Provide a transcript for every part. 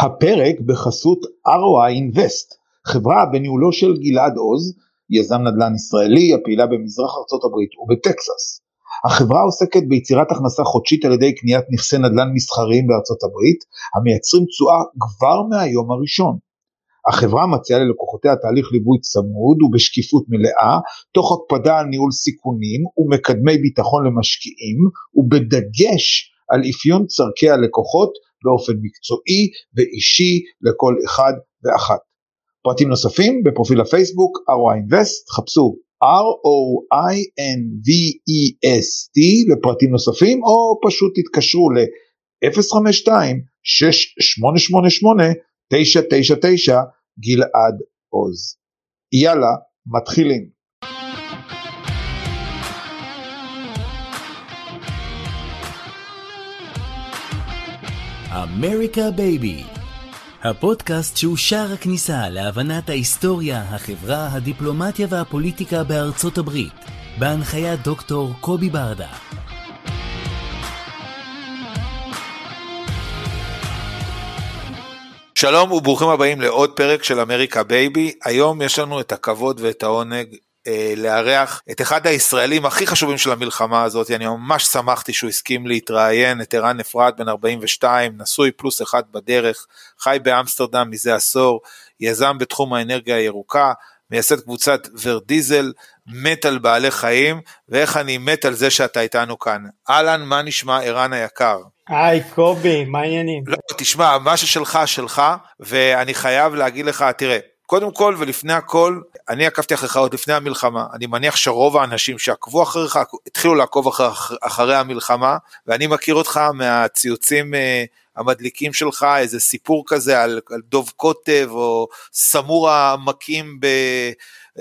הפרק בחסות ROI Invest, חברה בניהולו של גלעד עוז, יזם נדל"ן ישראלי הפעילה במזרח ארצות הברית ובטקסס. החברה עוסקת ביצירת הכנסה חודשית על ידי קניית נכסי נדל"ן מסחריים בארצות הברית, המייצרים תשואה כבר מהיום הראשון. החברה מציעה ללקוחותיה תהליך ליווי צמוד ובשקיפות מלאה, תוך הקפדה על ניהול סיכונים ומקדמי ביטחון למשקיעים, ובדגש על אפיון צורכי הלקוחות באופן מקצועי ואישי לכל אחד ואחת. פרטים נוספים בפרופיל הפייסבוק ROI Invest, חפשו R-O-I-N-V-E-S-T לפרטים נוספים או פשוט תתקשרו ל-052-6888-999 גלעד עוז. יאללה, מתחילים. אמריקה בייבי הפודקאסט שהוא שער הכניסה להבנת ההיסטוריה, החברה, הדיפלומטיה והפוליטיקה בארצות הברית, בהנחיית דוקטור קובי ברדה. שלום וברוכים הבאים לעוד פרק של אמריקה בייבי. היום יש לנו את הכבוד ואת העונג אה, לארח את אחד הישראלים הכי חשובים של המלחמה הזאת, אני ממש שמחתי שהוא הסכים להתראיין, את ערן אפרת בן 42, נשוי פלוס אחד בדרך, חי באמסטרדם מזה עשור, יזם בתחום האנרגיה הירוקה, מייסד קבוצת ורדיזל, מת על בעלי חיים, ואיך אני מת על זה שאתה איתנו כאן. אהלן, מה נשמע ערן היקר? היי קובי, מה העניינים? לא, תשמע, מה ששלך שלך, ואני חייב להגיד לך, תראה, קודם כל ולפני הכל, אני עקבתי אחריך עוד לפני המלחמה, אני מניח שרוב האנשים שעקבו אחריך התחילו לעקוב אחרי, אחרי המלחמה, ואני מכיר אותך מהציוצים אה, המדליקים שלך, איזה סיפור כזה על, על דוב קוטב או סמורה מכים ב...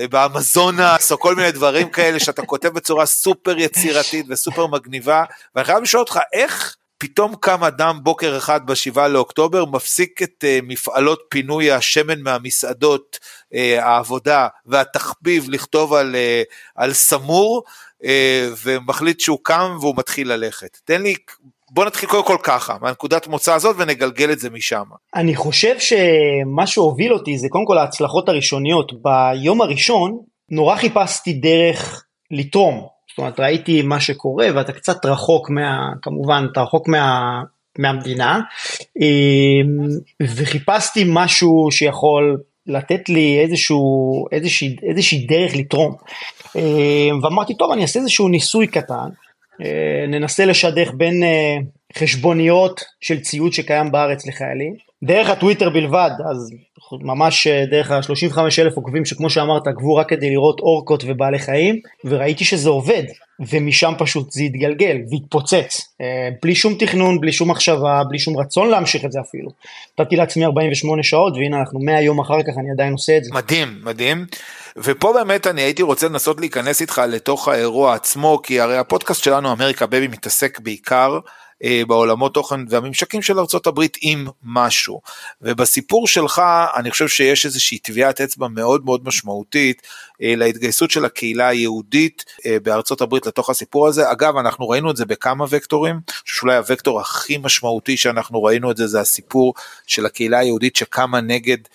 באמזונס או כל מיני דברים כאלה שאתה כותב בצורה סופר יצירתית וסופר מגניבה. ואני חייב לשאול אותך איך פתאום קם אדם בוקר אחד בשבעה לאוקטובר, מפסיק את uh, מפעלות פינוי השמן מהמסעדות, uh, העבודה והתחביב לכתוב על, uh, על סמור, uh, ומחליט שהוא קם והוא מתחיל ללכת. תן לי, בוא נתחיל קודם כל ככה, מהנקודת מוצא הזאת ונגלגל את זה משם. אני חושב שמה שהוביל אותי זה קודם כל ההצלחות הראשוניות. ביום הראשון נורא חיפשתי דרך לתרום. זאת אומרת ראיתי מה שקורה ואתה קצת רחוק מה, כמובן אתה רחוק מה, מהמדינה. אמ, וחיפשתי משהו שיכול לתת לי איזשהו, איזושהי, איזושהי דרך לתרום. אמ, ואמרתי טוב אני אעשה איזשהו ניסוי קטן אה, ננסה לשדך בין אה, חשבוניות של ציוד שקיים בארץ לחיילים דרך הטוויטר בלבד, אז ממש אה, דרך ה-35 אלף עוקבים שכמו שאמרת עקבו רק כדי לראות אורקות ובעלי חיים, וראיתי שזה עובד, ומשם פשוט זה התגלגל והתפוצץ, אה, בלי שום תכנון, בלי שום מחשבה, בלי שום רצון להמשיך את זה אפילו. נתתי לעצמי 48 שעות והנה אנחנו 100 יום אחר כך אני עדיין עושה את זה. מדהים, מדהים. ופה באמת אני הייתי רוצה לנסות להיכנס איתך לתוך האירוע עצמו, כי הרי הפודקאסט שלנו אמריקה בבי מתעסק בעיקר בעולמות תוכן והממשקים של הברית עם משהו. ובסיפור שלך אני חושב שיש איזושהי טביעת אצבע מאוד מאוד משמעותית אה, להתגייסות של הקהילה היהודית אה, בארצות הברית לתוך הסיפור הזה. אגב, אנחנו ראינו את זה בכמה וקטורים, אני חושב שאולי הוקטור הכי משמעותי שאנחנו ראינו את זה, זה הסיפור של הקהילה היהודית שקמה נגד אה,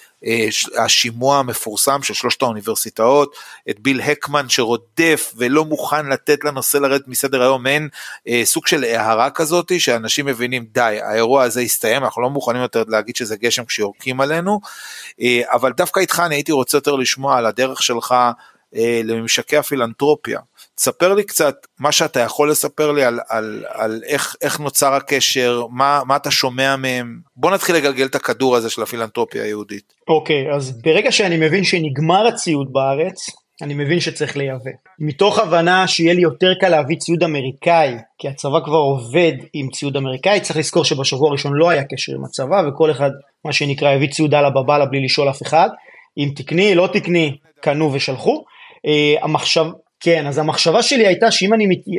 השימוע המפורסם של שלושת האוניברסיטאות, את ביל הקמן שרודף ולא מוכן לתת לנושא לרדת מסדר היום, אין אה, סוג של הערה כזאת שאנשים מבינים די האירוע הזה הסתיים אנחנו לא מוכנים יותר להגיד שזה גשם כשיורקים עלינו, אה, אבל דווקא איתך אני הייתי רוצה יותר לשמוע על הדרך שלך אה, לממשקי הפילנטרופיה. תספר לי קצת מה שאתה יכול לספר לי על, על, על איך, איך נוצר הקשר, מה, מה אתה שומע מהם. בוא נתחיל לגלגל את הכדור הזה של הפילנטרופיה היהודית. אוקיי, okay, אז ברגע שאני מבין שנגמר הציוד בארץ, אני מבין שצריך לייבא. מתוך הבנה שיהיה לי יותר קל להביא ציוד אמריקאי, כי הצבא כבר עובד עם ציוד אמריקאי, צריך לזכור שבשבוע הראשון לא היה קשר עם הצבא, וכל אחד, מה שנקרא, הביא ציוד אללה בבאללה בלי לשאול אף אחד. אם תקני, לא תקני, קנו ושלחו. Uh, המחשב, כן, אז המחשבה שלי הייתה שאם אני מת, uh,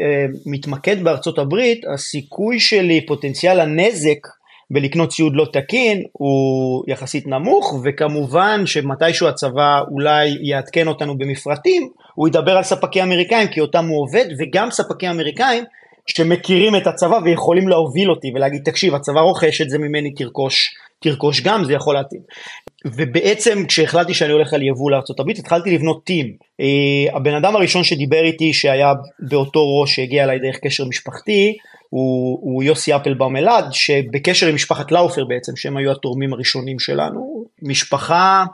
מתמקד בארצות הברית, הסיכוי שלי, פוטנציאל הנזק בלקנות ציוד לא תקין הוא יחסית נמוך, וכמובן שמתישהו הצבא אולי יעדכן אותנו במפרטים, הוא ידבר על ספקי אמריקאים כי אותם הוא עובד, וגם ספקי אמריקאים שמכירים את הצבא ויכולים להוביל אותי ולהגיד תקשיב הצבא רוכש את זה ממני תרכוש, תרכוש גם זה יכול להתאים. ובעצם כשהחלטתי שאני הולך על יבוא לארה"ב התחלתי לבנות טים. Uh, הבן אדם הראשון שדיבר איתי שהיה באותו ראש שהגיע אליי דרך קשר משפחתי הוא, הוא יוסי אפלבאום אלעד שבקשר עם משפחת לאופר בעצם שהם היו התורמים הראשונים שלנו משפחה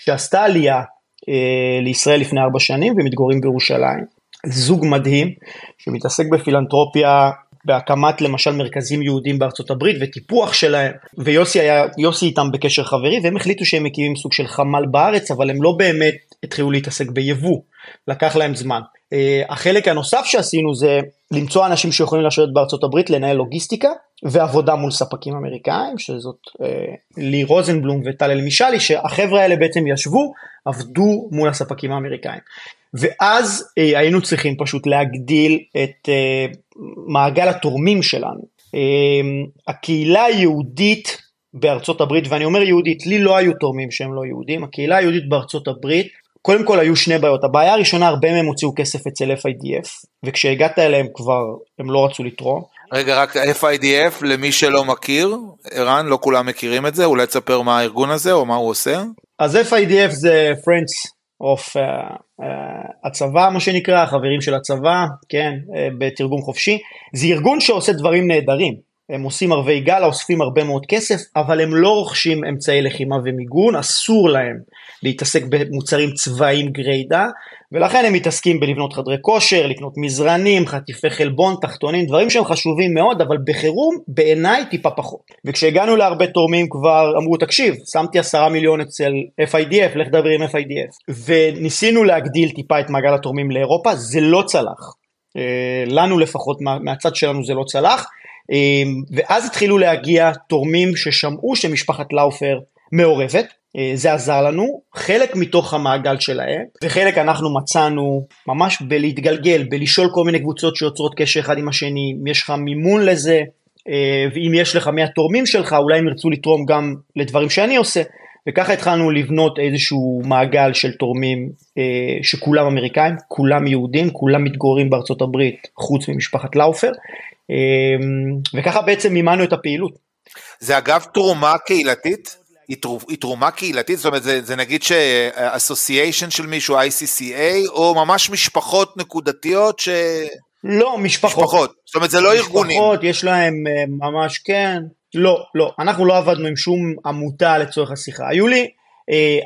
שעשתה עלייה uh, לישראל לפני ארבע שנים ומתגוררים בירושלים זוג מדהים שמתעסק בפילנטרופיה בהקמת למשל מרכזים יהודים בארצות הברית וטיפוח שלהם ויוסי היה יוסי איתם בקשר חברי והם החליטו שהם מקימים סוג של חמ"ל בארץ אבל הם לא באמת התחילו להתעסק ביבוא לקח להם זמן. Uh, החלק הנוסף שעשינו זה למצוא אנשים שיכולים לשבת בארצות הברית לנהל לוגיסטיקה ועבודה מול ספקים אמריקאים שזאת uh, לי רוזנבלום וטל אלמישלי שהחבר'ה האלה בעצם ישבו עבדו מול הספקים האמריקאים. ואז אה, היינו צריכים פשוט להגדיל את אה, מעגל התורמים שלנו. אה, הקהילה היהודית בארצות הברית, ואני אומר יהודית, לי לא היו תורמים שהם לא יהודים, הקהילה היהודית בארצות הברית, קודם כל היו שני בעיות, הבעיה הראשונה הרבה מהם הוציאו כסף אצל FIDF, וכשהגעת אליהם כבר הם לא רצו לתרום. רגע, רק FIDF, למי שלא מכיר, ערן, לא כולם מכירים את זה, אולי תספר מה הארגון הזה או מה הוא עושה? אז FIDF זה Friends of uh, uh, הצבא מה שנקרא, החברים של הצבא, כן, uh, בתרגום חופשי. זה ארגון שעושה דברים נהדרים. הם עושים ערבי גל, אוספים הרבה מאוד כסף, אבל הם לא רוכשים אמצעי לחימה ומיגון, אסור להם להתעסק במוצרים צבאיים גריידה, ולכן הם מתעסקים בלבנות חדרי כושר, לקנות מזרנים, חטיפי חלבון, תחתונים, דברים שהם חשובים מאוד, אבל בחירום בעיניי טיפה פחות. וכשהגענו להרבה תורמים כבר אמרו, תקשיב, שמתי עשרה מיליון אצל FIDF, לך דבר עם FIDF. וניסינו להגדיל טיפה את מעגל התורמים לאירופה, זה לא צלח. אה, לנו לפחות, מהצד שלנו זה לא צלח. אה, ואז התחילו להגיע תורמים ששמעו שמשפחת לאופר מעורבת, אה, זה עזר לנו, חלק מתוך המעגל שלהם, וחלק אנחנו מצאנו ממש בלהתגלגל, בלשאול כל מיני קבוצות שיוצרות קשר אחד עם השני, אם יש לך מימון לזה, אה, ואם יש לך מהתורמים שלך, אולי הם ירצו לתרום גם לדברים שאני עושה, וככה התחלנו לבנות איזשהו מעגל של תורמים אה, שכולם אמריקאים, כולם יהודים, כולם מתגוררים בארצות הברית, חוץ ממשפחת לאופר, וככה בעצם מימנו את הפעילות. זה אגב תרומה קהילתית? היא תרומה קהילתית? זאת אומרת, זה, זה נגיד שאסוסיישן של מישהו, ICCA, או ממש משפחות נקודתיות ש... לא, משפחות. משפחות, זאת אומרת זה לא משפחות, ארגונים. משפחות, יש להם אה, ממש, כן. לא, לא, אנחנו לא עבדנו עם שום עמותה לצורך השיחה. היו לי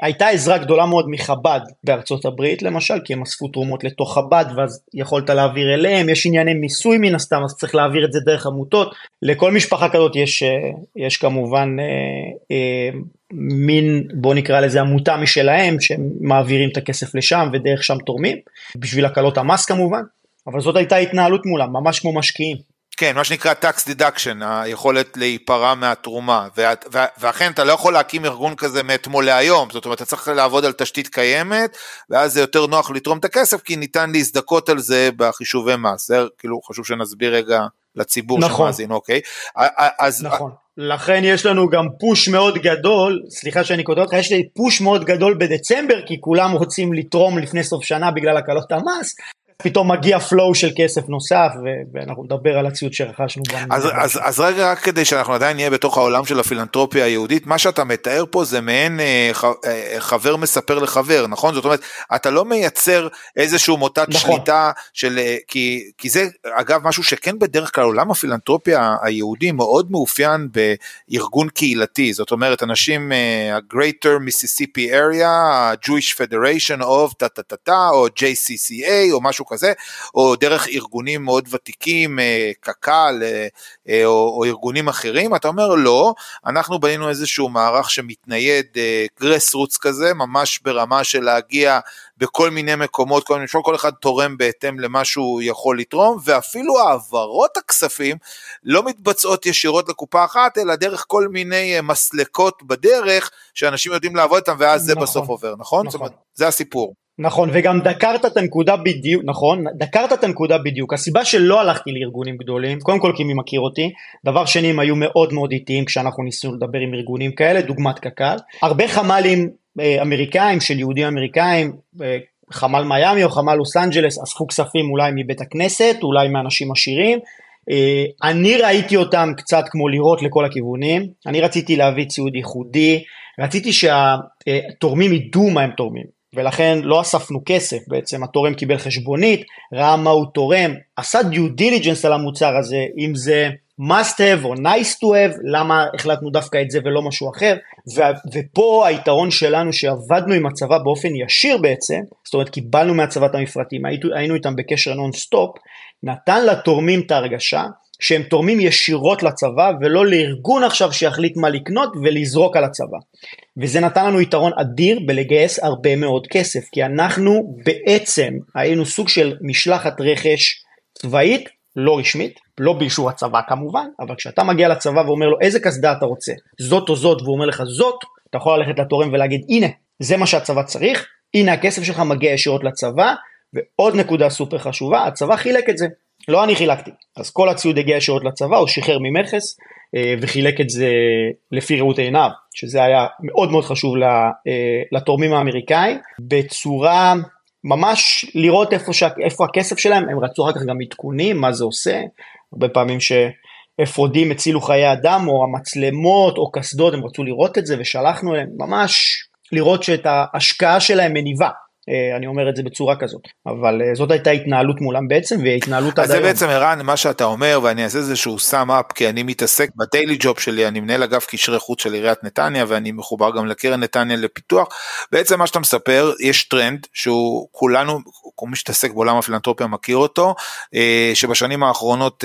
הייתה עזרה גדולה מאוד מחב"ד בארצות הברית למשל, כי הם אספו תרומות לתוך חב"ד ואז יכולת להעביר אליהם, יש ענייני מיסוי מן הסתם, אז צריך להעביר את זה דרך עמותות. לכל משפחה כזאת יש, אה, יש כמובן אה, אה, מין, בוא נקרא לזה עמותה משלהם, שהם מעבירים את הכסף לשם ודרך שם תורמים, בשביל הקלות המס כמובן, אבל זאת הייתה התנהלות מולם, ממש כמו משקיעים. כן, מה שנקרא tax deduction, היכולת להיפרע מהתרומה, ואכן אתה לא יכול להקים ארגון כזה מאתמול להיום, זאת אומרת אתה צריך לעבוד על תשתית קיימת, ואז זה יותר נוח לתרום את הכסף, כי ניתן להזדכות על זה בחישובי מס, זה כאילו חשוב שנסביר רגע לציבור נכון. שמאזין, אוקיי? אז... נכון. לכן יש לנו גם פוש מאוד גדול, סליחה שאני כותב אותך, יש לי פוש מאוד גדול בדצמבר, כי כולם רוצים לתרום לפני סוף שנה בגלל הקלות המס, פתאום מגיע flow של כסף נוסף ואנחנו נדבר על הציוד שרכשנו. אז, אז, אז רגע רק כדי שאנחנו עדיין נהיה בתוך העולם של הפילנטרופיה היהודית מה שאתה מתאר פה זה מעין אה, ח, אה, חבר מספר לחבר נכון זאת אומרת אתה לא מייצר איזשהו מוטת נכון. שליטה של אה, כי, כי זה אגב משהו שכן בדרך כלל עולם הפילנטרופיה היהודי מאוד מאופיין בארגון קהילתי זאת אומרת אנשים אה, ה-Greater Mississippi Area, ה-Jewish Federation of טה טה טה או JCCA או משהו כזה, או דרך ארגונים מאוד ותיקים, אה, קק"ל אה, אה, או, או ארגונים אחרים, אתה אומר לא, אנחנו בנינו איזשהו מערך שמתנייד גרס רוץ כזה, ממש ברמה של להגיע בכל מיני מקומות, כל, מיני, כל אחד תורם בהתאם למה שהוא יכול לתרום, ואפילו העברות הכספים לא מתבצעות ישירות לקופה אחת, אלא דרך כל מיני מסלקות בדרך, שאנשים יודעים לעבוד איתם, ואז נכון, זה בסוף עובר, נכון? נכון. זאת אומרת, זה הסיפור. נכון, וגם דקרת את הנקודה בדיוק, נכון, דקרת את הנקודה בדיוק. הסיבה שלא הלכתי לארגונים גדולים, קודם כל כי מי מכיר אותי, דבר שני הם היו מאוד מאוד איטיים כשאנחנו ניסינו לדבר עם ארגונים כאלה, דוגמת קק"ל. הרבה חמ"לים אה, אמריקאים של יהודים אמריקאים, אה, חמ"ל מיאמי או חמ"ל לוס אנג'לס אספו כספים אולי מבית הכנסת, אולי מאנשים עשירים. אה, אני ראיתי אותם קצת כמו לירות לכל הכיוונים, אני רציתי להביא ציוד ייחודי, רציתי שהתורמים ידעו מה הם תורמים. ולכן לא אספנו כסף בעצם, התורם קיבל חשבונית, ראה מה הוא תורם, עשה due diligence על המוצר הזה, אם זה must have או nice to have, למה החלטנו דווקא את זה ולא משהו אחר, ו- ופה היתרון שלנו שעבדנו עם הצבא באופן ישיר בעצם, זאת אומרת קיבלנו מהצבא את המפרטים, היינו, היינו איתם בקשר נונסטופ, נתן לתורמים את ההרגשה שהם תורמים ישירות לצבא ולא לארגון עכשיו שיחליט מה לקנות ולזרוק על הצבא. וזה נתן לנו יתרון אדיר בלגייס הרבה מאוד כסף, כי אנחנו בעצם היינו סוג של משלחת רכש צבאית, לא רשמית, לא באישור הצבא כמובן, אבל כשאתה מגיע לצבא ואומר לו איזה קסדה אתה רוצה, זאת או זאת, והוא אומר לך זאת, אתה יכול ללכת לתורם ולהגיד הנה, זה מה שהצבא צריך, הנה הכסף שלך מגיע ישירות לצבא, ועוד נקודה סופר חשובה, הצבא חילק את זה, לא אני חילקתי. אז כל הציוד הגיע ישירות לצבא, הוא שחרר ממכס אה, וחילק את זה לפי ראות עיניו, שזה היה מאוד מאוד חשוב אה, לתורמים האמריקאים, בצורה ממש לראות איפה, שה, איפה הכסף שלהם, הם רצו אחר כך גם עדכונים, מה זה עושה, הרבה פעמים שאפרודים הצילו חיי אדם, או המצלמות, או קסדות, הם רצו לראות את זה ושלחנו להם, ממש לראות שאת ההשקעה שלהם מניבה. אה, אני אומר את זה בצורה כזאת, אבל אה, זאת הייתה התנהלות מולם בעצם, והתנהלות עד היום. אז זה בעצם ערן מה שאתה אומר, ואני אעשה איזשהו סאם אפ, כי אני מתעסק בדיילי ג'וב שלי, אני מנהל אגף קשרי חוץ של עיריית נתניה, ואני מחובר גם לקרן נתניה לפיתוח. בעצם מה שאתה מספר, יש טרנד שהוא כולנו, כל מי שמתעסק בעולם הפילנטרופיה מכיר אותו, אה, שבשנים האחרונות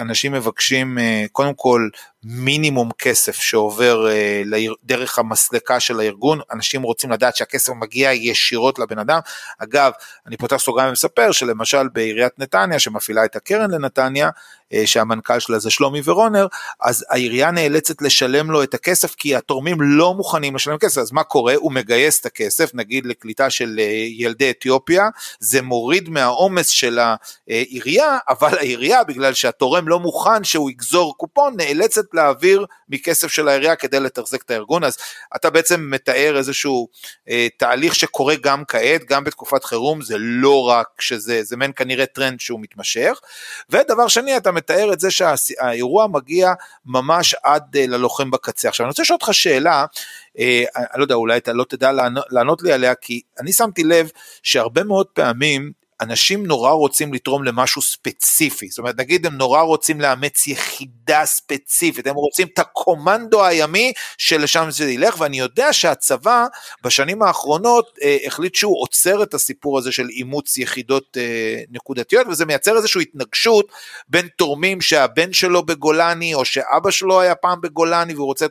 אנשים מבקשים קודם כל מינימום כסף שעובר אה, דרך המסלקה של הארגון, אנשים רוצים לדעת שהכסף מגיע ישירות לבן אדם. אגב, אני פותח סוגריים ומספר שלמשל בעיריית נתניה שמפעילה את הקרן לנתניה, שהמנכ"ל שלה זה שלומי ורונר, אז העירייה נאלצת לשלם לו את הכסף כי התורמים לא מוכנים לשלם כסף, אז מה קורה? הוא מגייס את הכסף, נגיד לקליטה של אה, ילדי אתיופיה, זה מוריד מהעומס של העירייה, אבל העירייה, בגלל שהתורם לא מוכן שהוא יגזור קופון, נאלצת להעביר מכסף של העירייה כדי לתחזק את הארגון, אז אתה בעצם מתאר איזשהו אה, תהליך שקורה גם כעת, גם בתקופת חירום, זה לא רק שזה, זה מעין כנראה טרנד שהוא מתמשך, ודבר שני, אתה מתאר את זה שהאירוע מגיע ממש עד אה, ללוחם בקצה. עכשיו אני רוצה לשאול אותך שאלה, אה, אני לא יודע, אולי אתה לא תדע לענות לי עליה, כי אני שמתי לב שהרבה מאוד פעמים אנשים נורא רוצים לתרום למשהו ספציפי, זאת אומרת נגיד הם נורא רוצים לאמץ יחידה ספציפית, הם רוצים את הקומנדו הימי שלשם זה ילך, ואני יודע שהצבא בשנים האחרונות אה, החליט שהוא עוצר את הסיפור הזה של אימוץ יחידות אה, נקודתיות, וזה מייצר איזושהי התנגשות בין תורמים שהבן שלו בגולני, או שאבא שלו היה פעם בגולני והוא רוצה...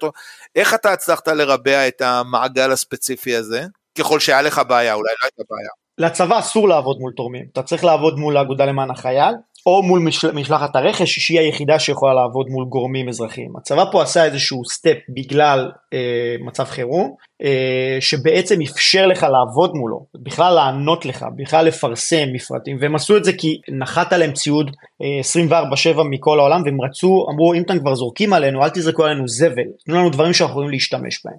איך אתה הצלחת לרבע את המעגל הספציפי הזה? ככל שהיה לך בעיה, אולי לא הייתה בעיה. לצבא אסור לעבוד מול תורמים, אתה צריך לעבוד מול האגודה למען החייל, או מול משל, משלחת הרכש שהיא היחידה שיכולה לעבוד מול גורמים אזרחיים. הצבא פה עשה איזשהו סטפ בגלל אה, מצב חירום, אה, שבעצם אפשר לך לעבוד מולו, בכלל לענות לך, בכלל לפרסם מפרטים, והם עשו את זה כי נחת עליהם ציוד אה, 24/7 מכל העולם, והם רצו, אמרו אם אתם כבר זורקים עלינו, אל תזרקו עלינו זבל, תנו לנו דברים שאנחנו יכולים להשתמש בהם.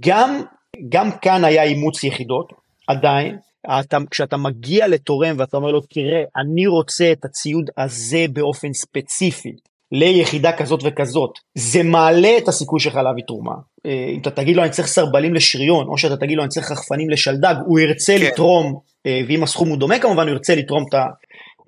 גם, גם כאן היה אימוץ יחידות, עדיין, אתה, כשאתה מגיע לתורם ואתה אומר לו תראה אני רוצה את הציוד הזה באופן ספציפי ליחידה כזאת וכזאת זה מעלה את הסיכוי שלך להביא תרומה. אה, אם אתה תגיד לו אני צריך סרבלים לשריון או שאתה תגיד לו אני צריך רחפנים לשלדג הוא ירצה כן. לתרום אה, ואם הסכום הוא דומה כמובן הוא ירצה לתרום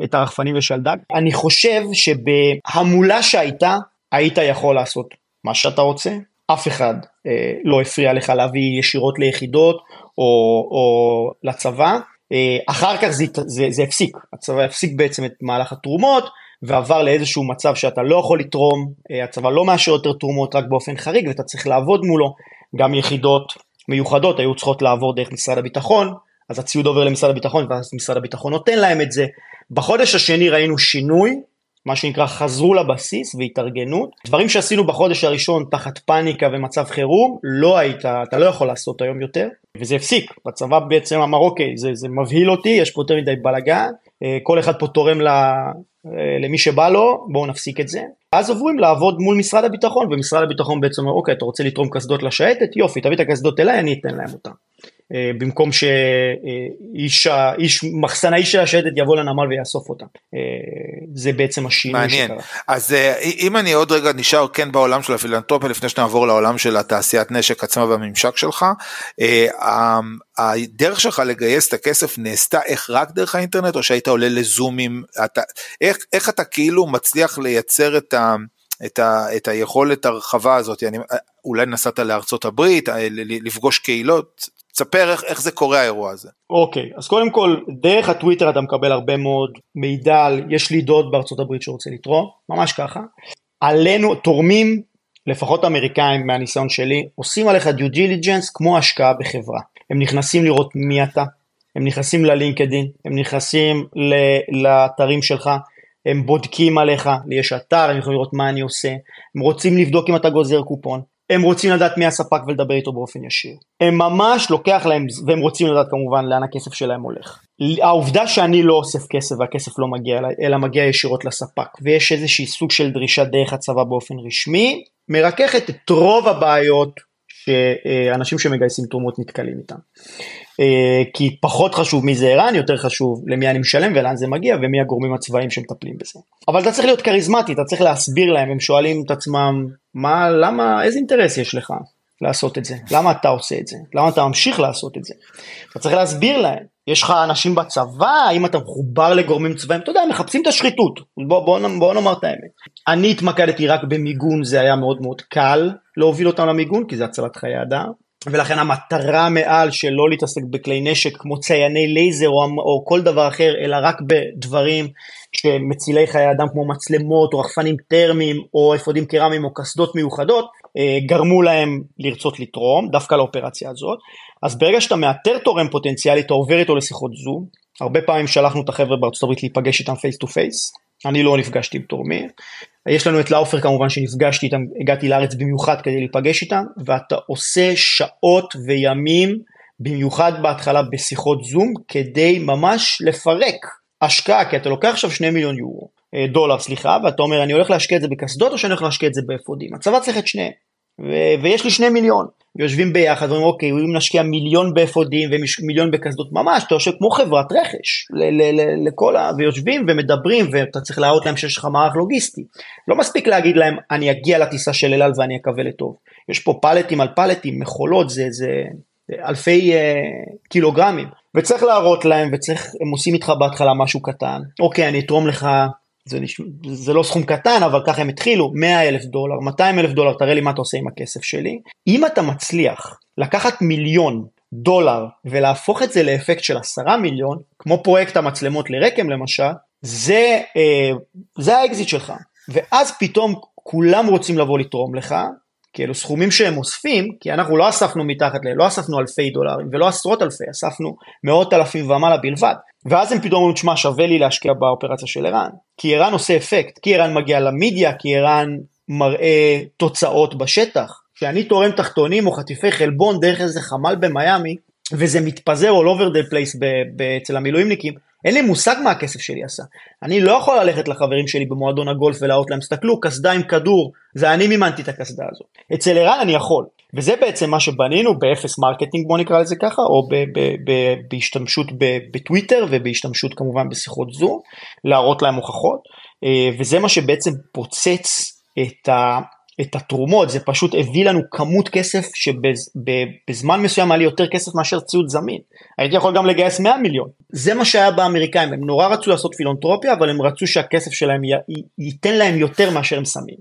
את הרחפנים לשלדג. אני חושב שבהמולה שהייתה היית יכול לעשות מה שאתה רוצה אף אחד אה, לא הפריע לך להביא ישירות ליחידות או, או לצבא. אה, אחר כך זה, זה, זה הפסיק, הצבא הפסיק בעצם את מהלך התרומות ועבר לאיזשהו מצב שאתה לא יכול לתרום, אה, הצבא לא מאשר יותר תרומות רק באופן חריג ואתה צריך לעבוד מולו, גם יחידות מיוחדות היו צריכות לעבור דרך משרד הביטחון, אז הציוד עובר למשרד הביטחון ואז משרד הביטחון נותן להם את זה. בחודש השני ראינו שינוי מה שנקרא חזרו לבסיס והתארגנות. דברים שעשינו בחודש הראשון תחת פאניקה ומצב חירום, לא היית, אתה לא יכול לעשות היום יותר, וזה הפסיק. בצבא בעצם אמר אוקיי, זה, זה מבהיל אותי, יש פה יותר מדי בלאגן, אה, כל אחד פה תורם ל, אה, למי שבא לו, בואו נפסיק את זה. אז עוברים לעבוד מול משרד הביטחון, ומשרד הביטחון בעצם אומר אוקיי, אתה רוצה לתרום קסדות לשייטת? יופי, תביא את הקסדות אליי, אני אתן להם אותן. אה, במקום שאיש איש מחסנאי של השייטת יבוא לנמל ויאסוף אותה. אה, זה בעצם השינוי מעניין. שקרה. אז אה, אם אני עוד רגע נשאר כן בעולם של הפילנטרופיה לפני שנעבור לעולם של התעשיית נשק עצמה והממשק שלך, הדרך שלך לגייס את הכסף נעשתה איך רק דרך האינטרנט או שהיית עולה לזומים, אתה, איך, איך אתה כאילו מצליח לייצר את ה... את, ה, את היכולת הרחבה הזאת, אני, אולי נסעת לארצות הברית, לפגוש קהילות, תספר איך, איך זה קורה האירוע הזה. אוקיי, okay, אז קודם כל, דרך הטוויטר אתה מקבל הרבה מאוד מידע על, יש לי דוד בארצות הברית שרוצה לתרום, ממש ככה. עלינו, תורמים, לפחות אמריקאים מהניסיון שלי, עושים עליך דיו דיליג'נס כמו השקעה בחברה. הם נכנסים לראות מי אתה, הם נכנסים ללינקדין, הם נכנסים לאתרים שלך, הם בודקים עליך, לי יש אתר, הם יכולים לראות מה אני עושה, הם רוצים לבדוק אם אתה גוזר קופון, הם רוצים לדעת מי הספק ולדבר איתו באופן ישיר. הם ממש לוקח להם, והם רוצים לדעת כמובן לאן הכסף שלהם הולך. העובדה שאני לא אוסף כסף והכסף לא מגיע אליי, אלא מגיע ישירות לספק, ויש איזושהי סוג של דרישה דרך הצבא באופן רשמי, מרככת את רוב הבעיות שאנשים שמגייסים תרומות נתקלים איתן. אה, כי פחות חשוב מי זה ערן, יותר חשוב למי אני משלם ולאן זה מגיע ומי הגורמים הצבאיים שמטפלים בזה. אבל אתה צריך להיות כריזמטי, אתה צריך להסביר להם, הם שואלים את עצמם, מה, למה, איזה אינטרס יש לך לעשות את זה? למה אתה עושה את זה? למה אתה ממשיך לעשות את זה? אתה צריך להסביר להם. יש לך אנשים בצבא, האם אתה מחובר לגורמים צבאיים, אתה יודע, מחפשים את השחיתות, בוא, בוא, בוא נאמר את האמת. אני התמקדתי רק במיגון, זה היה מאוד מאוד קל להוביל אותם למיגון, כי זה הצלת חיי אדם. ולכן המטרה מעל של לא להתעסק בכלי נשק כמו צייני לייזר או, או כל דבר אחר, אלא רק בדברים שמצילי חיי אדם כמו מצלמות או רחפנים טרמיים או אפודים קרמיים או קסדות מיוחדות, אה, גרמו להם לרצות לתרום, דווקא לאופרציה הזאת. אז ברגע שאתה מאתר תורם פוטנציאלי, אתה עובר איתו לשיחות זום. הרבה פעמים שלחנו את החבר'ה בארצות הברית להיפגש איתם face to face. אני לא נפגשתי עם תורמים. יש לנו את לאופר כמובן שנפגשתי איתם, הגעתי לארץ במיוחד כדי להיפגש איתם, ואתה עושה שעות וימים, במיוחד בהתחלה בשיחות זום, כדי ממש לפרק השקעה, כי אתה לוקח עכשיו 2 מיליון יורו, אה, דולר סליחה, ואתה אומר אני הולך להשקיע את זה בקסדות או שאני הולך להשקיע את זה באפודים, הצבא צריך את שניהם. ו- ויש לי שני מיליון, ויושבים ביחד ואומרים אוקיי, אם נשקיע מיליון באפודים ומיליון בקסדות, ממש, אתה יושב כמו חברת רכש, ל- ל- ל- לכל ה... ויושבים ומדברים, ואתה צריך להראות להם שיש לך מערך לוגיסטי. לא מספיק להגיד להם, אני אגיע לטיסה של אל על ואני אקווה לטוב. יש פה פלטים על פלטים, מכולות, זה, זה, זה אלפי uh, קילוגרמים, וצריך להראות להם, וצריך, הם עושים איתך בהתחלה משהו קטן, אוקיי, אני אתרום לך זה, נשמע, זה לא סכום קטן אבל ככה הם התחילו 100 אלף דולר 200 אלף דולר תראה לי מה אתה עושה עם הכסף שלי. אם אתה מצליח לקחת מיליון דולר ולהפוך את זה לאפקט של 10 מיליון כמו פרויקט המצלמות לרקם למשל זה אה, זה האקזיט שלך. ואז פתאום כולם רוצים לבוא לתרום לך כי אלו סכומים שהם אוספים, כי אנחנו לא אספנו מתחת ל... לא אספנו אלפי דולרים ולא עשרות אלפי, אספנו מאות אלפים ומעלה בלבד. ואז הם פתאום אומרים, שמע, שווה לי להשקיע באופרציה של ערן. כי ערן עושה אפקט, כי ערן מגיע למדיה, כי ערן מראה תוצאות בשטח. כשאני תורם תחתונים או חטיפי חלבון דרך איזה חמ"ל במיאמי, וזה מתפזר all over the place אצל המילואימניקים, אין לי מושג מה הכסף שלי עשה. אני לא יכול ללכת לחברים שלי במועדון הגולף ולהראות להם, תסתכלו, קסדה עם כדור, זה אני מימנתי את הקסדה הזאת. אצל ערן אני יכול. וזה בעצם מה שבנינו באפס marketing בוא נקרא לזה ככה, או ב- ב- ב- בהשתמשות בטוויטר ובהשתמשות כמובן בשיחות זום, להראות להם הוכחות, אה, וזה מה שבעצם פוצץ את ה... את התרומות, זה פשוט הביא לנו כמות כסף שבזמן מסוים היה לי יותר כסף מאשר ציוד זמין. הייתי יכול גם לגייס 100 מיליון. זה מה שהיה באמריקאים, הם נורא רצו לעשות פילנטרופיה, אבל הם רצו שהכסף שלהם י, ייתן להם יותר מאשר הם שמים.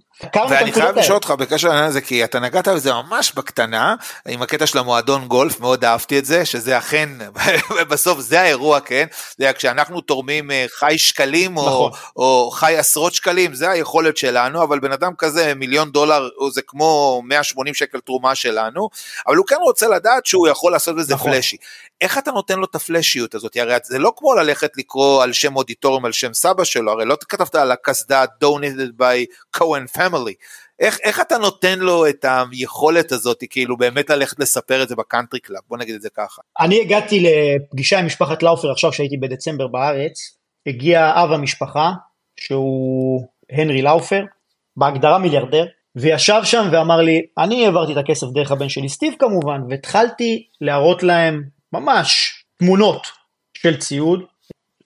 ואני חייב לשאול אותך בקשר לעניין הזה, כי אתה נגעת בזה ממש בקטנה, עם הקטע של המועדון גולף, מאוד אהבתי את זה, שזה אכן, בסוף זה האירוע, כן? זה כשאנחנו תורמים אה, חי שקלים, או, נכון. או חי עשרות שקלים, זה היכולת שלנו, אבל בן אדם כזה, מיליון דולר, זה כמו 180 שקל תרומה שלנו, אבל הוא כן רוצה לדעת שהוא יכול לעשות בזה נכון. flashy. איך אתה נותן לו את הפלאשיות הזאת? הרי זה לא כמו ללכת לקרוא על שם אודיטוריום על שם סבא שלו, הרי לא כתבת על הקסדה donated by Cohen family. איך, איך אתה נותן לו את היכולת הזאת, כאילו באמת ללכת לספר את זה ב country club, בוא נגיד את זה ככה. אני הגעתי לפגישה עם משפחת לאופר עכשיו שהייתי בדצמבר בארץ, הגיע אב המשפחה, שהוא הנרי לאופר, בהגדרה מיליארדר, וישב שם ואמר לי, אני העברתי את הכסף דרך הבן שלי סטיב כמובן, והתחלתי להראות להם ממש תמונות של ציוד.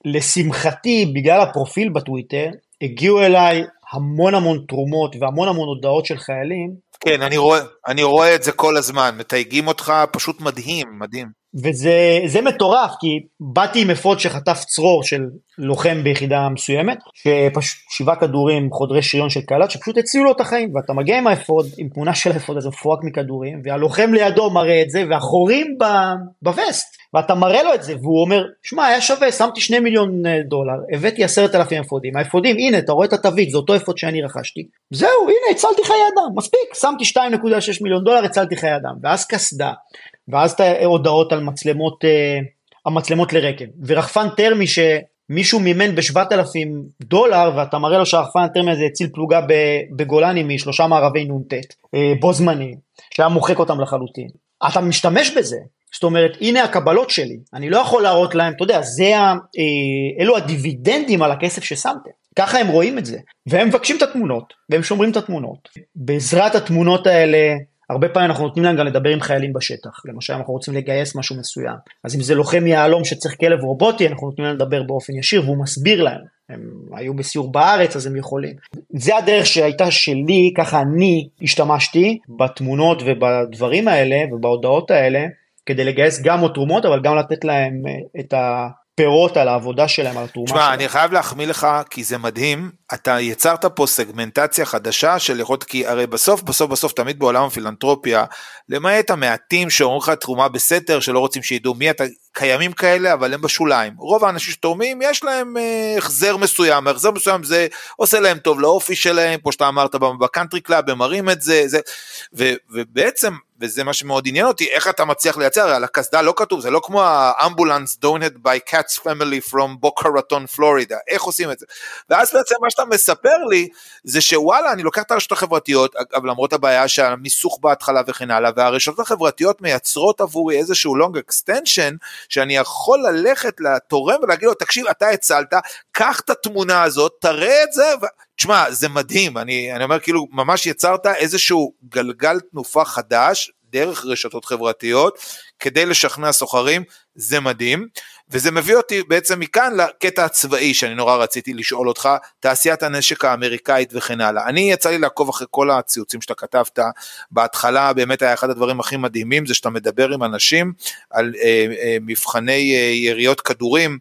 לשמחתי, בגלל הפרופיל בטוויטר, הגיעו אליי המון המון תרומות והמון המון הודעות של חיילים. כן, אני רואה, אני רואה את זה כל הזמן, מתייגים אותך, פשוט מדהים, מדהים. וזה מטורף, כי באתי עם אפוד שחטף צרור של לוחם ביחידה מסוימת, שפשוט שבעה כדורים חודרי שריון של קלאץ', שפשוט הצילו לו את החיים, ואתה מגיע עם האפוד, עם תמונה של האפוד הזה מפורק מכדורים, והלוחם לידו מראה את זה, והחורים בווסט, ואתה מראה לו את זה, והוא אומר, שמע, היה שווה, שמתי שני מיליון אה, דולר, הבאתי עשרת אלפים אפודים, האפודים, הנה, אתה רואה את התווית, זה אותו אפוד שאני רכשתי, זהו, הנה, הצלתי חיי אדם, מספיק, שמתי 2.6 מיליון דולר, הצלתי חיי אדם, ואז קסדה, ואז את ההודעות על מצלמות, אה, המצלמות לרקב, ורחפן טרמי שמישהו מימן ב-7,000 דולר, ואתה מראה לו שהרחפן הטרמי הזה הציל פלוגה בגולני משלושה מערבי נ"ט, אה, בו זמני, שהיה מוחק אותם לחלוטין. אתה משתמש בזה, זאת אומרת, הנה הקבלות שלי, אני לא יכול להראות להם, אתה יודע, זה ה, אה, אלו הדיבידנדים על הכסף ששמתם. ככה הם רואים את זה, והם מבקשים את התמונות, והם שומרים את התמונות. בעזרת התמונות האלה, הרבה פעמים אנחנו נותנים להם גם לדבר עם חיילים בשטח, למשל אנחנו רוצים לגייס משהו מסוים, אז אם זה לוחם יהלום שצריך כלב רובוטי, אנחנו נותנים להם לדבר באופן ישיר והוא מסביר להם, הם היו בסיור בארץ אז הם יכולים. זה הדרך שהייתה שלי, ככה אני השתמשתי בתמונות ובדברים האלה ובהודעות האלה, כדי לגייס גם עוד תרומות אבל גם לתת להם אה, את ה... פירות על העבודה שלהם, על התרומה שלהם. תשמע, אני חייב להחמיא לך, כי זה מדהים, אתה יצרת פה סגמנטציה חדשה של יכולת, כי הרי בסוף, בסוף, בסוף, תמיד בעולם הפילנטרופיה, למעט המעטים שאומרים לך תרומה בסתר, שלא רוצים שידעו מי אתה, קיימים כאלה, אבל הם בשוליים. רוב האנשים שתורמים, יש להם אה, החזר מסוים, החזר מסוים זה עושה להם טוב לאופי שלהם, כמו שאתה אמרת ב country club, הם מראים את זה, זה ו, ובעצם וזה מה שמאוד עניין אותי, איך אתה מצליח לייצר, על הקסדה לא כתוב, זה לא כמו האמבולנס by Katz family from בוקה רטון פלורידה, איך עושים את זה? ואז בעצם מה שאתה מספר לי, זה שוואלה, אני לוקח את הרשתות החברתיות, אגב למרות הבעיה שהמיסוך בהתחלה וכן הלאה, והרשתות החברתיות מייצרות עבורי איזשהו long extension, שאני יכול ללכת לתורם ולהגיד לו, תקשיב, אתה הצלת, קח את התמונה הזאת, תראה את זה, ו... תשמע, זה מדהים, אני, אני אומר כאילו, ממש יצרת איזשהו גלגל תנופה חדש, דרך רשתות חברתיות, כדי לשכנע סוחרים, זה מדהים. וזה מביא אותי בעצם מכאן לקטע הצבאי שאני נורא רציתי לשאול אותך, תעשיית הנשק האמריקאית וכן הלאה. אני יצא לי לעקוב אחרי כל הציוצים שאתה כתבת, בהתחלה באמת היה אחד הדברים הכי מדהימים, זה שאתה מדבר עם אנשים על אה, אה, מבחני אה, יריות כדורים,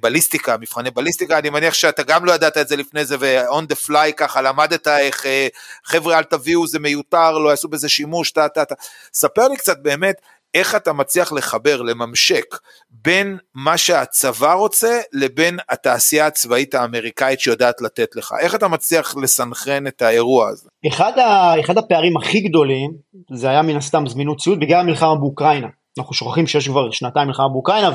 בליסטיקה, מבחני בליסטיקה, אני מניח שאתה גם לא ידעת את זה לפני זה ו-on the fly ככה למדת איך אה, חבר'ה אל תביאו זה מיותר, לא יעשו בזה שימוש, טה טה טה. ספר לי קצת באמת איך אתה מצליח לחבר, לממשק, בין מה שהצבא רוצה לבין התעשייה הצבאית האמריקאית שיודעת לתת לך. איך אתה מצליח לסנכרן את האירוע הזה? אחד, ה, אחד הפערים הכי גדולים זה היה מן הסתם זמינות ציוד בגלל המלחמה באוקראינה. אנחנו שוכחים שיש כבר שנתיים מלחמה באוקראינה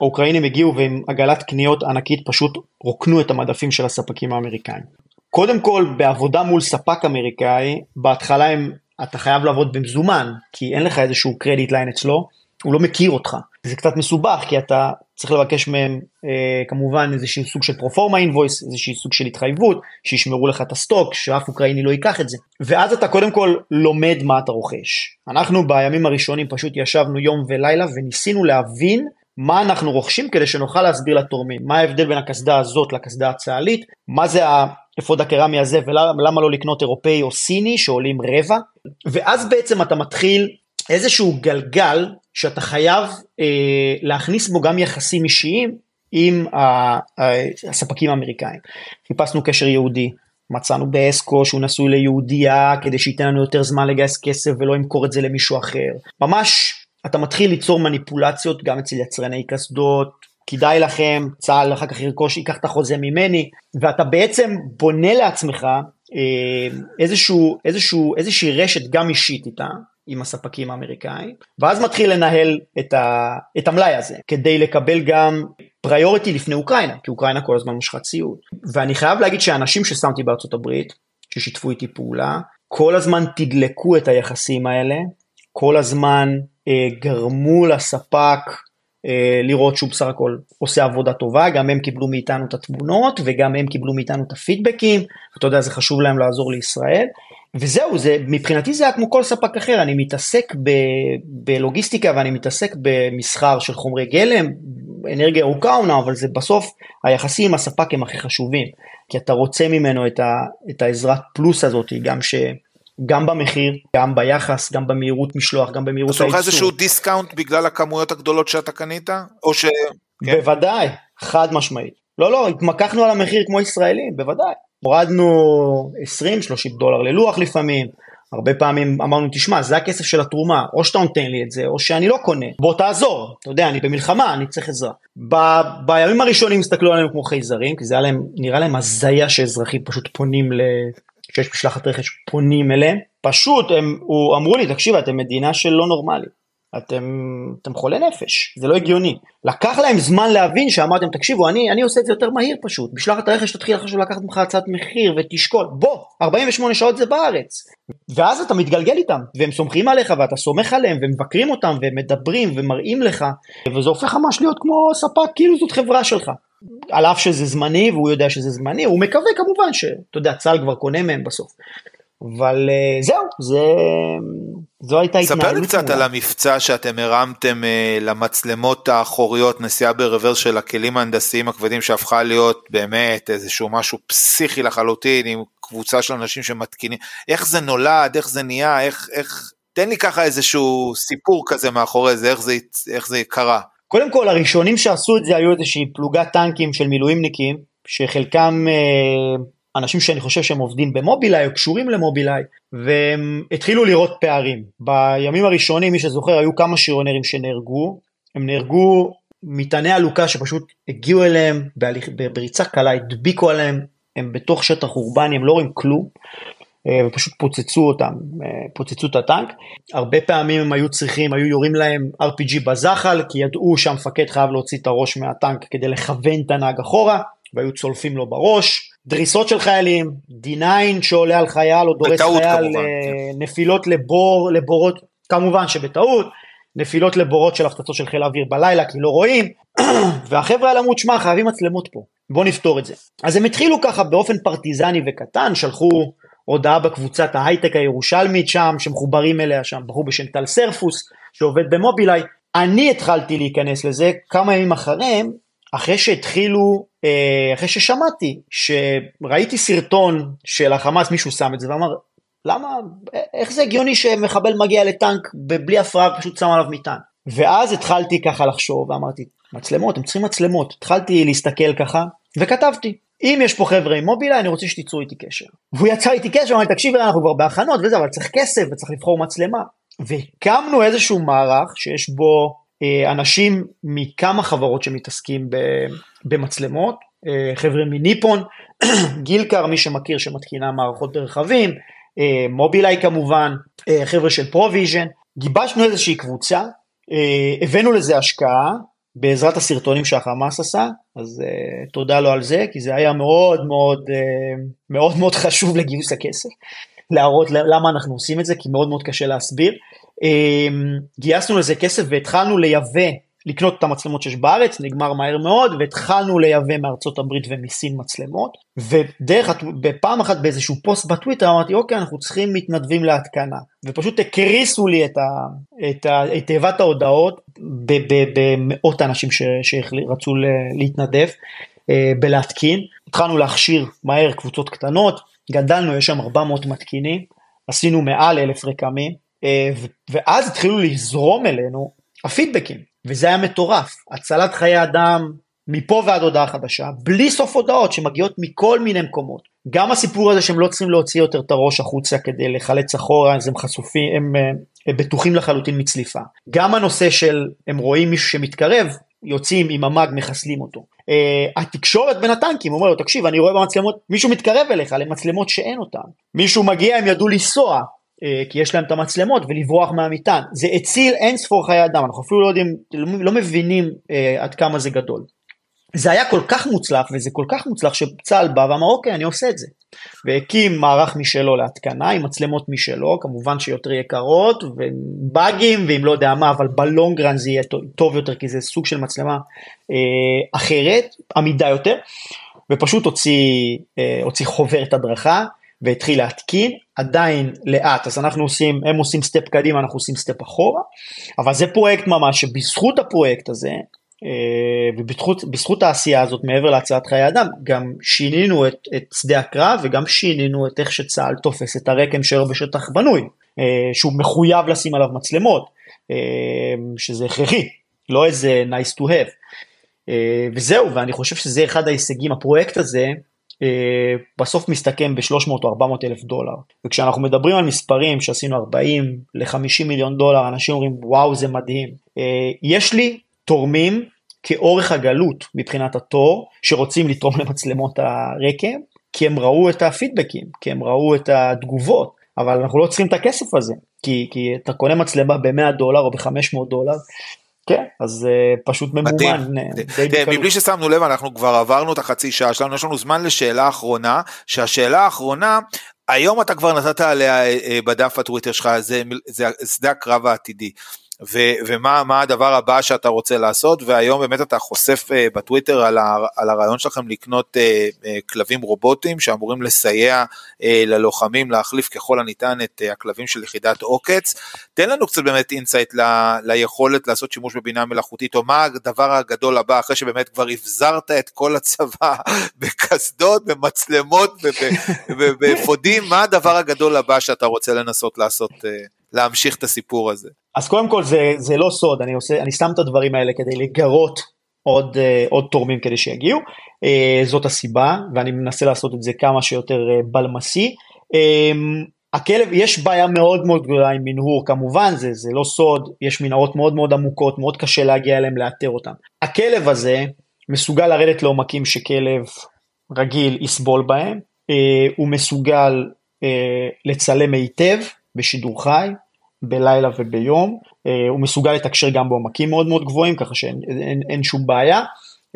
והאוקראינים הגיעו ועם עגלת קניות ענקית פשוט רוקנו את המדפים של הספקים האמריקאים. קודם כל בעבודה מול ספק אמריקאי בהתחלה הם אתה חייב לעבוד במזומן, כי אין לך איזשהו credit line אצלו, הוא לא מכיר אותך. זה קצת מסובך, כי אתה צריך לבקש מהם אה, כמובן איזשהו סוג של proforma invoice, איזשהו סוג של התחייבות, שישמרו לך את ה stock, שאף אוקראיני לא ייקח את זה. ואז אתה קודם כל לומד מה אתה רוכש. אנחנו בימים הראשונים פשוט ישבנו יום ולילה וניסינו להבין מה אנחנו רוכשים כדי שנוכל להסביר לתורמים, מה ההבדל בין הקסדה הזאת לקסדה הצה"לית, מה זה האפוד הקרמי הזה ולמה לא לקנות אירופאי או סיני שעולים רבע, ואז בעצם אתה מתחיל איזשהו גלגל שאתה חייב אה, להכניס בו גם יחסים אישיים עם הספקים האמריקאים. חיפשנו קשר יהודי, מצאנו באסקו שהוא נשוי ליהודייה כדי שייתן לנו יותר זמן לגייס כסף ולא ימכור את זה למישהו אחר. ממש אתה מתחיל ליצור מניפולציות גם אצל יצרני קסדות, כדאי לכם, צה"ל אחר כך ירכוש, ייקח את החוזה ממני, ואתה בעצם בונה לעצמך אה, איזשהו, איזשהו, איזושהי רשת גם אישית איתה, עם הספקים האמריקאים, ואז מתחיל לנהל את, ה, את המלאי הזה, כדי לקבל גם פריוריטי לפני אוקראינה, כי אוקראינה כל הזמן משכה ציוד. ואני חייב להגיד שהאנשים ששמתי בארצות הברית, ששיתפו איתי פעולה, כל הזמן תדלקו את היחסים האלה, כל הזמן אה, גרמו לספק אה, לראות שהוא בסך הכל עושה עבודה טובה, גם הם קיבלו מאיתנו את התמונות וגם הם קיבלו מאיתנו את הפידבקים, אתה יודע זה חשוב להם לעזור לישראל. וזהו, זה, מבחינתי זה היה כמו כל ספק אחר, אני מתעסק ב, בלוגיסטיקה ואני מתעסק במסחר של חומרי גלם, אנרגיה ארוכה אומנם, אבל זה בסוף היחסים עם הספק הם הכי חשובים, כי אתה רוצה ממנו את, ה, את העזרת פלוס הזאת, גם ש... גם במחיר, גם ביחס, גם במהירות משלוח, גם במהירות הייצור. אז לך איזשהו discount בגלל הכמויות הגדולות שאתה קנית? או ש... כן. בוודאי, חד משמעית. לא, לא, התמקחנו על המחיר כמו ישראלים, בוודאי. הורדנו 20-30 דולר ללוח לפעמים, הרבה פעמים אמרנו תשמע זה הכסף של התרומה או שאתה נותן לי את זה או שאני לא קונה. בוא תעזור. אתה יודע אני במלחמה אני צריך עזרה. ב- בימים הראשונים הסתכלו עליהם כמו חייזרים כי זה להם נראה להם הזיה שאזרחים פשוט פונים ל... שיש משלחת רכש פונים אליהם. פשוט הם הוא, אמרו לי תקשיב אתם מדינה של לא נורמלי אתם, אתם חולי נפש, זה לא הגיוני. לקח להם זמן להבין שאמרתם, תקשיבו, אני, אני עושה את זה יותר מהיר פשוט. משלחת הרכש תתחיל עכשיו לקחת ממך הצעת מחיר ותשקול. בוא, 48 שעות זה בארץ. ואז אתה מתגלגל איתם, והם סומכים עליך ואתה סומך עליהם, ומבקרים אותם, ומדברים, ומראים לך, וזה הופך ממש להיות כמו ספק, כאילו זאת חברה שלך. על אף שזה זמני, והוא יודע שזה זמני, הוא מקווה כמובן שאתה יודע, צה"ל כבר קונה מהם בסוף. אבל uh, זהו, זה, זו הייתה התנהלות. ספר לי קצת על המבצע שאתם הרמתם uh, למצלמות האחוריות, נסיעה ברוורס של הכלים ההנדסיים הכבדים שהפכה להיות באמת איזשהו משהו פסיכי לחלוטין עם קבוצה של אנשים שמתקינים, איך זה נולד, איך זה נהיה, איך, איך, תן לי ככה איזשהו סיפור כזה מאחורי זה, איך זה, איך זה קרה. קודם כל הראשונים שעשו את זה היו איזושהי פלוגת טנקים של מילואימניקים, שחלקם uh, אנשים שאני חושב שהם עובדים במובילאיי או קשורים למובילאיי והם התחילו לראות פערים. בימים הראשונים מי שזוכר היו כמה שריונרים שנהרגו, הם נהרגו מטעני עלוקה שפשוט הגיעו אליהם בהליך, בריצה קלה, הדביקו עליהם, הם בתוך שטח אורבני, הם לא רואים כלום. אה, ופשוט פוצצו אותם, אה, פוצצו את הטנק. הרבה פעמים הם היו צריכים, היו יורים להם RPG בזחל, כי ידעו שהמפקד חייב להוציא את הראש מהטנק כדי לכוון את הנהג אחורה, והיו צולפים לו בראש. דריסות של חיילים, D9 שעולה על חייל או דורס חייל, כמובן, אה, כן. נפילות לבור, לבורות, כמובן שבטעות, נפילות לבורות של הפצצות של חיל האוויר בלילה כי לא רואים, והחבר'ה האלה אמרו, תשמע חייבים מצלמות פה, בוא נפתור את זה. אז הם התחילו ככה באופן פרטיזני וקטן, שלחו הודעה בקבוצת ההייטק הירושלמית שם, שמחוברים אליה שם, בחור בשם טל סרפוס, שעובד במובילאיי. אני התחלתי להיכנס לזה כמה ימים אחריהם, אחרי שהתחילו, אה, אחרי ששמעתי, שראיתי סרטון של החמאס, מישהו שם את זה ואמר, למה, איך זה הגיוני שמחבל מגיע לטנק בלי הפרעה פשוט שם עליו מטען. ואז התחלתי ככה לחשוב ואמרתי, מצלמות, הם צריכים מצלמות. התחלתי להסתכל ככה וכתבתי, אם יש פה חבר'ה עם מובילאיי אני רוצה שתיצרו איתי קשר. והוא יצא איתי קשר, אמר לי תקשיב אנחנו כבר בהכנות וזה, אבל צריך כסף וצריך לבחור מצלמה. והקמנו איזשהו מערך שיש בו אנשים מכמה חברות שמתעסקים במצלמות, אה, חבר'ה מניפון, גילקר מי שמכיר שמתקינה מערכות ברכבים, אה, מובילאיי כמובן, חבר'ה של פרוויז'ן, גיבשנו איזושהי קבוצה, הבאנו לזה השקעה בעזרת הסרטונים שהחמאס עשה, אז תודה לו על זה, כי זה היה מאוד מאוד מאוד מאוד חשוב לגיוס הכסף, להראות למה אנחנו עושים את זה, כי מאוד מאוד קשה להסביר. אמ, גייסנו לזה כסף והתחלנו לייבא, לקנות את המצלמות שיש בארץ, נגמר מהר מאוד, והתחלנו לייבא מארצות הברית ומסין מצלמות, ודרך, בפעם אחת באיזשהו פוסט בטוויטר אמרתי, אוקיי, אנחנו צריכים מתנדבים להתקנה, ופשוט הקריסו לי את, ה, את, ה, את תיבת ההודעות במאות אנשים ש, שרצו להתנדב אה, בלהתקין, התחלנו להכשיר מהר קבוצות קטנות, גדלנו, יש שם 400 מתקינים, עשינו מעל אלף רקמים, ואז התחילו לזרום אלינו הפידבקים, וזה היה מטורף, הצלת חיי אדם מפה ועד הודעה חדשה, בלי סוף הודעות שמגיעות מכל מיני מקומות. גם הסיפור הזה שהם לא צריכים להוציא יותר את הראש החוצה כדי לחלץ אחורה, אז הם חשופים, הם, אה, הם בטוחים לחלוטין מצליפה. גם הנושא של הם רואים מישהו שמתקרב, יוצאים עם המאג מחסלים אותו. Uh, התקשורת בין הטנקים אומר לו תקשיב אני רואה במצלמות מישהו מתקרב אליך למצלמות שאין אותן מישהו מגיע הם ידעו לנסוע אה, כי יש להם את המצלמות ולברוח מהמטען. זה הציל אין ספור חיי אדם, אנחנו אפילו לא יודעים, לא מבינים אה, עד כמה זה גדול. זה היה כל כך מוצלח וזה כל כך מוצלח שצה"ל בא ואמר אוקיי אני עושה את זה. והקים מערך משלו להתקנה עם מצלמות משלו כמובן שיותר יקרות ובאגים ואם לא יודע מה אבל בלונגרן זה יהיה טוב יותר כי זה סוג של מצלמה אה, אחרת עמידה יותר ופשוט הוציא, אה, הוציא חוברת הדרכה והתחיל להתקין, עדיין לאט, אז אנחנו עושים, הם עושים step קדימה, אנחנו עושים step אחורה, אבל זה פרויקט ממש שבזכות הפרויקט הזה, אה, ובזכות העשייה הזאת מעבר להצלת חיי אדם, גם שינינו את, את שדה הקרב וגם שינינו את איך שצה"ל תופס את הרק"ם שלו בשטח בנוי, אה, שהוא מחויב לשים עליו מצלמות, אה, שזה הכרחי, לא איזה nice to have. וזהו, ואני חושב שזה אחד ההישגים, הפרויקט הזה, בסוף מסתכם ב-300 או 400 אלף דולר. וכשאנחנו מדברים על מספרים שעשינו 40 ל-50 מיליון דולר, אנשים אומרים וואו זה מדהים. אה, יש לי תורמים כאורך הגלות מבחינת התור, שרוצים לתרום למצלמות הרקם, כי הם ראו את הפידבקים, כי הם ראו את התגובות, אבל אנחנו לא צריכים את הכסף הזה, כי, כי אתה קונה מצלמה ב-100 דולר או ב-500 דולר, כן, אז uh, פשוט ממומן. תראה, מבלי ששמנו לב, אנחנו כבר עברנו את החצי שעה שלנו, יש לנו זמן לשאלה אחרונה, שהשאלה האחרונה, היום אתה כבר נתת עליה uh, בדף הטוויטר שלך, זה, זה שדה הקרב העתידי. ו- ומה הדבר הבא שאתה רוצה לעשות, והיום באמת אתה חושף uh, בטוויטר על, ה- על הרעיון שלכם לקנות uh, uh, כלבים רובוטים שאמורים לסייע uh, ללוחמים להחליף ככל הניתן את uh, הכלבים של יחידת עוקץ. תן לנו קצת באמת insight ל- ליכולת לעשות שימוש בבינה מלאכותית, או מה הדבר הגדול הבא אחרי שבאמת כבר אבזרת את כל הצבא בקסדות, במצלמות ובאפודים, מה הדבר הגדול הבא שאתה רוצה לנסות לעשות? אה, להמשיך את הסיפור הזה. אז קודם כל זה, זה לא סוד, אני, עושה, אני שם את הדברים האלה כדי לגרות עוד, אה, עוד תורמים כדי שיגיעו, אה, זאת הסיבה, ואני מנסה לעשות את זה כמה שיותר uh, בלמסי. Um, הכלב, יש בעיה מאוד מאוד גדולה עם מנהור, כמובן, זה, זה לא סוד, יש מנהרות מאוד מאוד עמוקות, מאוד קשה להגיע אליהם, לאתר אותם. הכלב הזה מסוגל לרדת לעומקים שכלב רגיל יסבול בהם, הוא מסוגל לצלם היטב, בשידור חי, בלילה וביום, אה, הוא מסוגל לתקשר גם בעומקים מאוד מאוד גבוהים, ככה שאין אין, אין שום בעיה,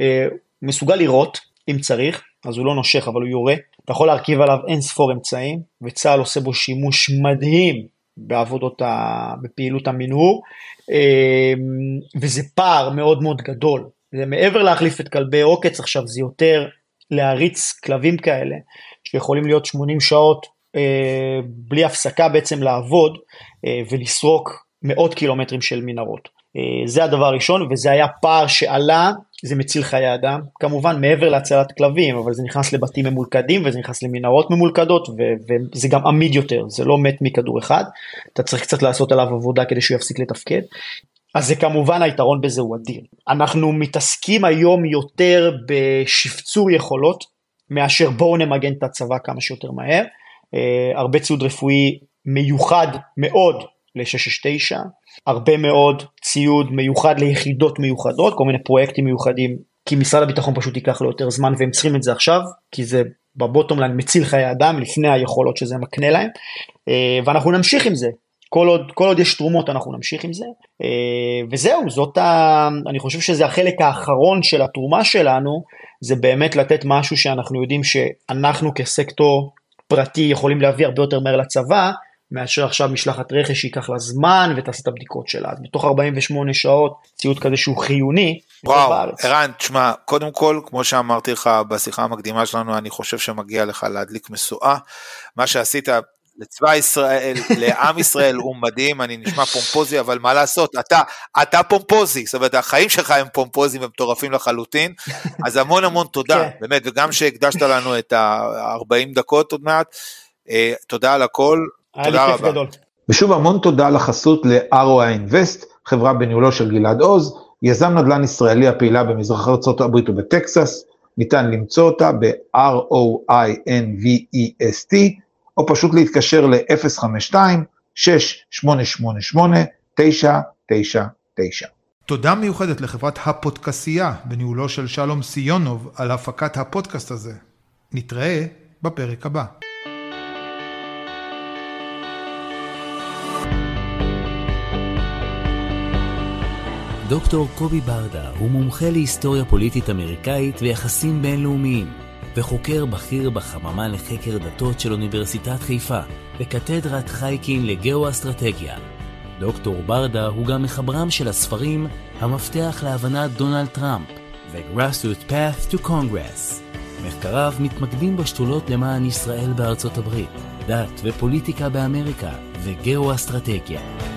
אה, הוא מסוגל לירות אם צריך, אז הוא לא נושך אבל הוא יורה, אתה יכול להרכיב עליו אין ספור אמצעים, וצה"ל עושה בו שימוש מדהים בעבודות, ה... בפעילות המנהור, אה, וזה פער מאוד מאוד גדול, זה מעבר להחליף את כלבי עוקץ עכשיו זה יותר להריץ כלבים כאלה שיכולים להיות 80 שעות אה, בלי הפסקה בעצם לעבוד אה, ולסרוק מאות קילומטרים של מנהרות. אה, זה הדבר הראשון וזה היה פער שעלה, זה מציל חיי אדם, כמובן מעבר להצלת כלבים, אבל זה נכנס לבתים ממולכדים וזה נכנס למנהרות ממולכדות וזה גם עמיד יותר, זה לא מת מכדור אחד, אתה צריך קצת לעשות עליו עבודה כדי שהוא יפסיק לתפקד. אז זה כמובן היתרון בזה הוא אדיר. אנחנו מתעסקים היום יותר בשפצור יכולות מאשר בואו נמגן את הצבא כמה שיותר מהר. אה, הרבה ציוד רפואי מיוחד מאוד ל-669, הרבה מאוד ציוד מיוחד ליחידות מיוחדות, כל מיני פרויקטים מיוחדים, כי משרד הביטחון פשוט ייקח לו יותר זמן והם צריכים את זה עכשיו, כי זה בבוטום ליין מציל חיי אדם לפני היכולות שזה מקנה להם, אה, ואנחנו נמשיך עם זה. כל עוד, כל עוד יש תרומות אנחנו נמשיך עם זה אה, וזהו זאת ה... אני חושב שזה החלק האחרון של התרומה שלנו זה באמת לתת משהו שאנחנו יודעים שאנחנו כסקטור פרטי יכולים להביא הרבה יותר מהר לצבא, מאשר עכשיו משלחת רכש שייקח לה זמן ותעשה את הבדיקות שלה. אז בתוך 48 שעות ציוד כזה שהוא חיוני. וואו, ערן, תשמע, קודם כל, כמו שאמרתי לך בשיחה המקדימה שלנו, אני חושב שמגיע לך להדליק משואה. מה שעשית לצבא ישראל, לעם ישראל הוא מדהים, אני נשמע פומפוזי, אבל מה לעשות, אתה, אתה פומפוזי, זאת אומרת החיים שלך הם פומפוזיים ומטורפים לחלוטין, אז המון המון תודה, כן. באמת, וגם שהקדשת לנו את ה-40 דקות עוד מעט, אה, תודה על הכל, תודה רבה. גדול. ושוב המון תודה לחסות ל-ROI Invest, חברה בניהולו של גלעד עוז, יזם נדל"ן ישראלי הפעילה במזרח ארה"ב ובטקסס, ניתן למצוא אותה ב-ROINVEST, או פשוט להתקשר ל-052-6888-999. תודה מיוחדת לחברת הפודקסייה בניהולו של שלום סיונוב על הפקת הפודקאסט הזה. נתראה בפרק הבא. דוקטור קובי ברדה הוא מומחה להיסטוריה פוליטית אמריקאית ויחסים בינלאומיים, וחוקר בכיר בחממה לחקר דתות של אוניברסיטת חיפה, וקתדרת חייקין לגאו-אסטרטגיה. דוקטור ברדה הוא גם מחברם של הספרים "המפתח להבנת דונלד טראמפ" ו-Grassroot Path to Congress. מחקריו מתמקדים בשתולות למען ישראל בארצות הברית, דת ופוליטיקה באמריקה וגאו-אסטרטגיה.